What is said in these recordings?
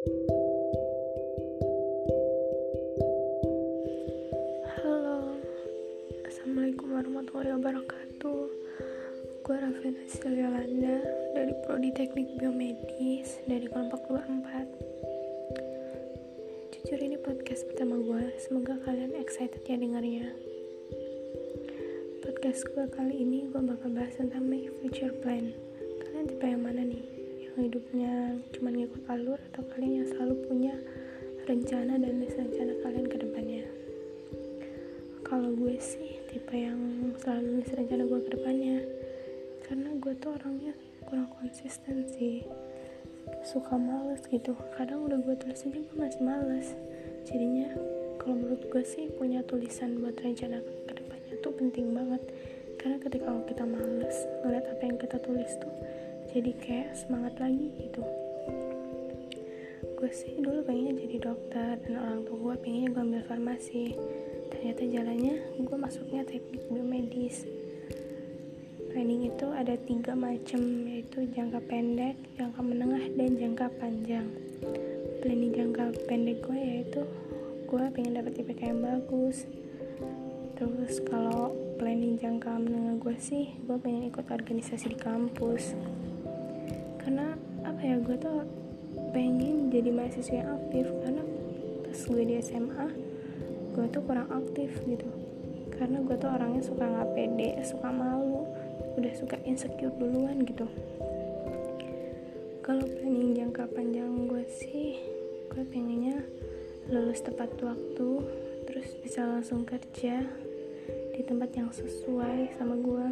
Halo, Assalamualaikum warahmatullahi wabarakatuh. Gue Rafina Landa dari Prodi Teknik Biomedis dari kelompok 24 Jujur ini podcast pertama gue, semoga kalian excited ya dengarnya. Podcast gue kali ini gue bakal bahas tentang my future plan. Kalian tipe yang mana nih? Hidupnya cuma ngikut alur atau kalian yang selalu punya rencana dan rencana kalian ke depannya? Kalau gue sih tipe yang selalu nulis rencana gue ke depannya. Karena gue tuh orangnya kurang konsisten sih. Suka males gitu. Kadang udah gue tulis aja gue masih males. Jadinya kalau menurut gue sih punya tulisan buat rencana ke depannya tuh penting banget. Karena ketika kita males ngeliat apa yang kita tulis tuh jadi kayak semangat lagi gitu. Gue sih dulu pengennya jadi dokter dan orang tua gue pengennya gue ambil farmasi. Ternyata jalannya gue masuknya teknik biomedis. Planning itu ada tiga macam yaitu jangka pendek jangka menengah dan jangka panjang. Planning jangka pendek gue yaitu gue pengen dapet IPK yang bagus. Terus kalau planning jangka menengah gue sih gue pengen ikut organisasi di kampus karena apa ya gue tuh pengen jadi mahasiswa yang aktif. Karena pas gue di SMA gue tuh kurang aktif gitu. Karena gue tuh orangnya suka nggak pede suka malu udah suka insecure duluan gitu. Kalau planning jangka panjang gue sih gue pengennya lulus tepat waktu terus bisa langsung kerja di tempat yang sesuai sama gue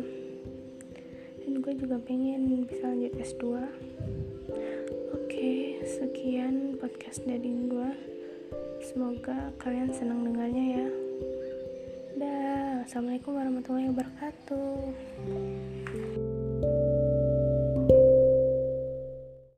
dan gue juga pengen bisa lanjut S2 Oke, sekian podcast dari gue. Semoga kalian senang dengarnya ya. Dah, assalamualaikum warahmatullahi wabarakatuh.